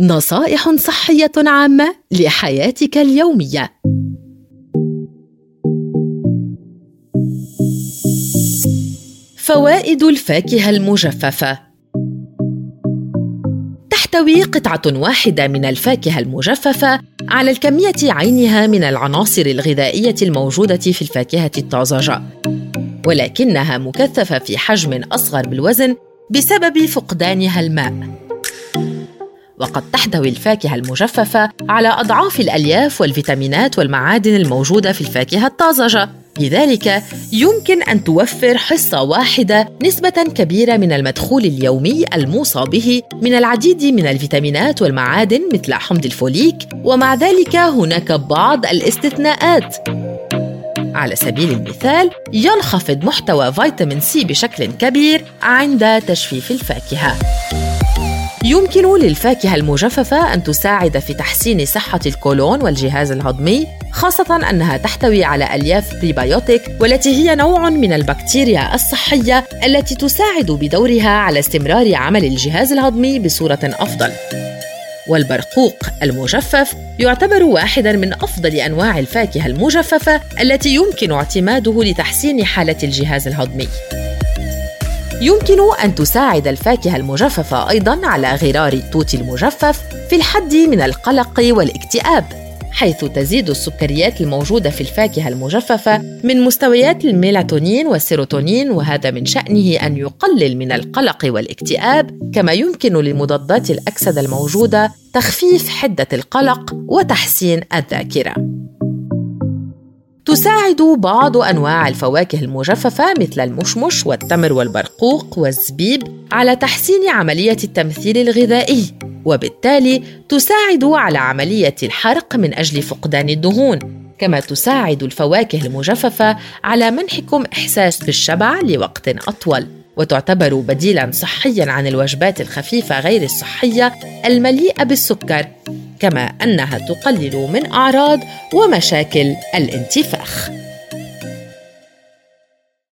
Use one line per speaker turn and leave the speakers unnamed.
نصائح صحية عامة لحياتك اليومية. فوائد الفاكهة المجففة تحتوي قطعة واحدة من الفاكهة المجففة على الكمية عينها من العناصر الغذائية الموجودة في الفاكهة الطازجة، ولكنها مكثفة في حجم أصغر بالوزن بسبب فقدانها الماء. وقد تحتوي الفاكهة المجففة على أضعاف الألياف والفيتامينات والمعادن الموجودة في الفاكهة الطازجة. لذلك يمكن أن توفر حصة واحدة نسبة كبيرة من المدخول اليومي الموصى به من العديد من الفيتامينات والمعادن مثل حمض الفوليك ومع ذلك هناك بعض الاستثناءات. على سبيل المثال ينخفض محتوى فيتامين سي بشكل كبير عند تجفيف الفاكهة. يمكن للفاكهة المجففة أن تساعد في تحسين صحة الكولون والجهاز الهضمي خاصة أنها تحتوي على ألياف بريبايوتيك والتي هي نوع من البكتيريا الصحية التي تساعد بدورها على استمرار عمل الجهاز الهضمي بصورة أفضل. والبرقوق المجفف يعتبر واحدا من أفضل أنواع الفاكهة المجففة التي يمكن اعتماده لتحسين حالة الجهاز الهضمي يمكن أن تساعد الفاكهة المجففة أيضاً على غرار التوت المجفف في الحد من القلق والاكتئاب حيث تزيد السكريات الموجودة في الفاكهة المجففة من مستويات الميلاتونين والسيروتونين وهذا من شأنه أن يقلل من القلق والاكتئاب كما يمكن لمضادات الأكسدة الموجودة تخفيف حدة القلق وتحسين الذاكرة. تساعد بعض أنواع الفواكه المجففة مثل المشمش والتمر والبرقوق والزبيب على تحسين عملية التمثيل الغذائي وبالتالي تساعد على عملية الحرق من أجل فقدان الدهون. كما تساعد الفواكه المجففة على منحكم إحساس بالشبع لوقت أطول وتعتبر بديلا صحيا عن الوجبات الخفيفة غير الصحية المليئة بالسكر. كما أنها تقلل من أعراض ومشاكل الانتفاخ.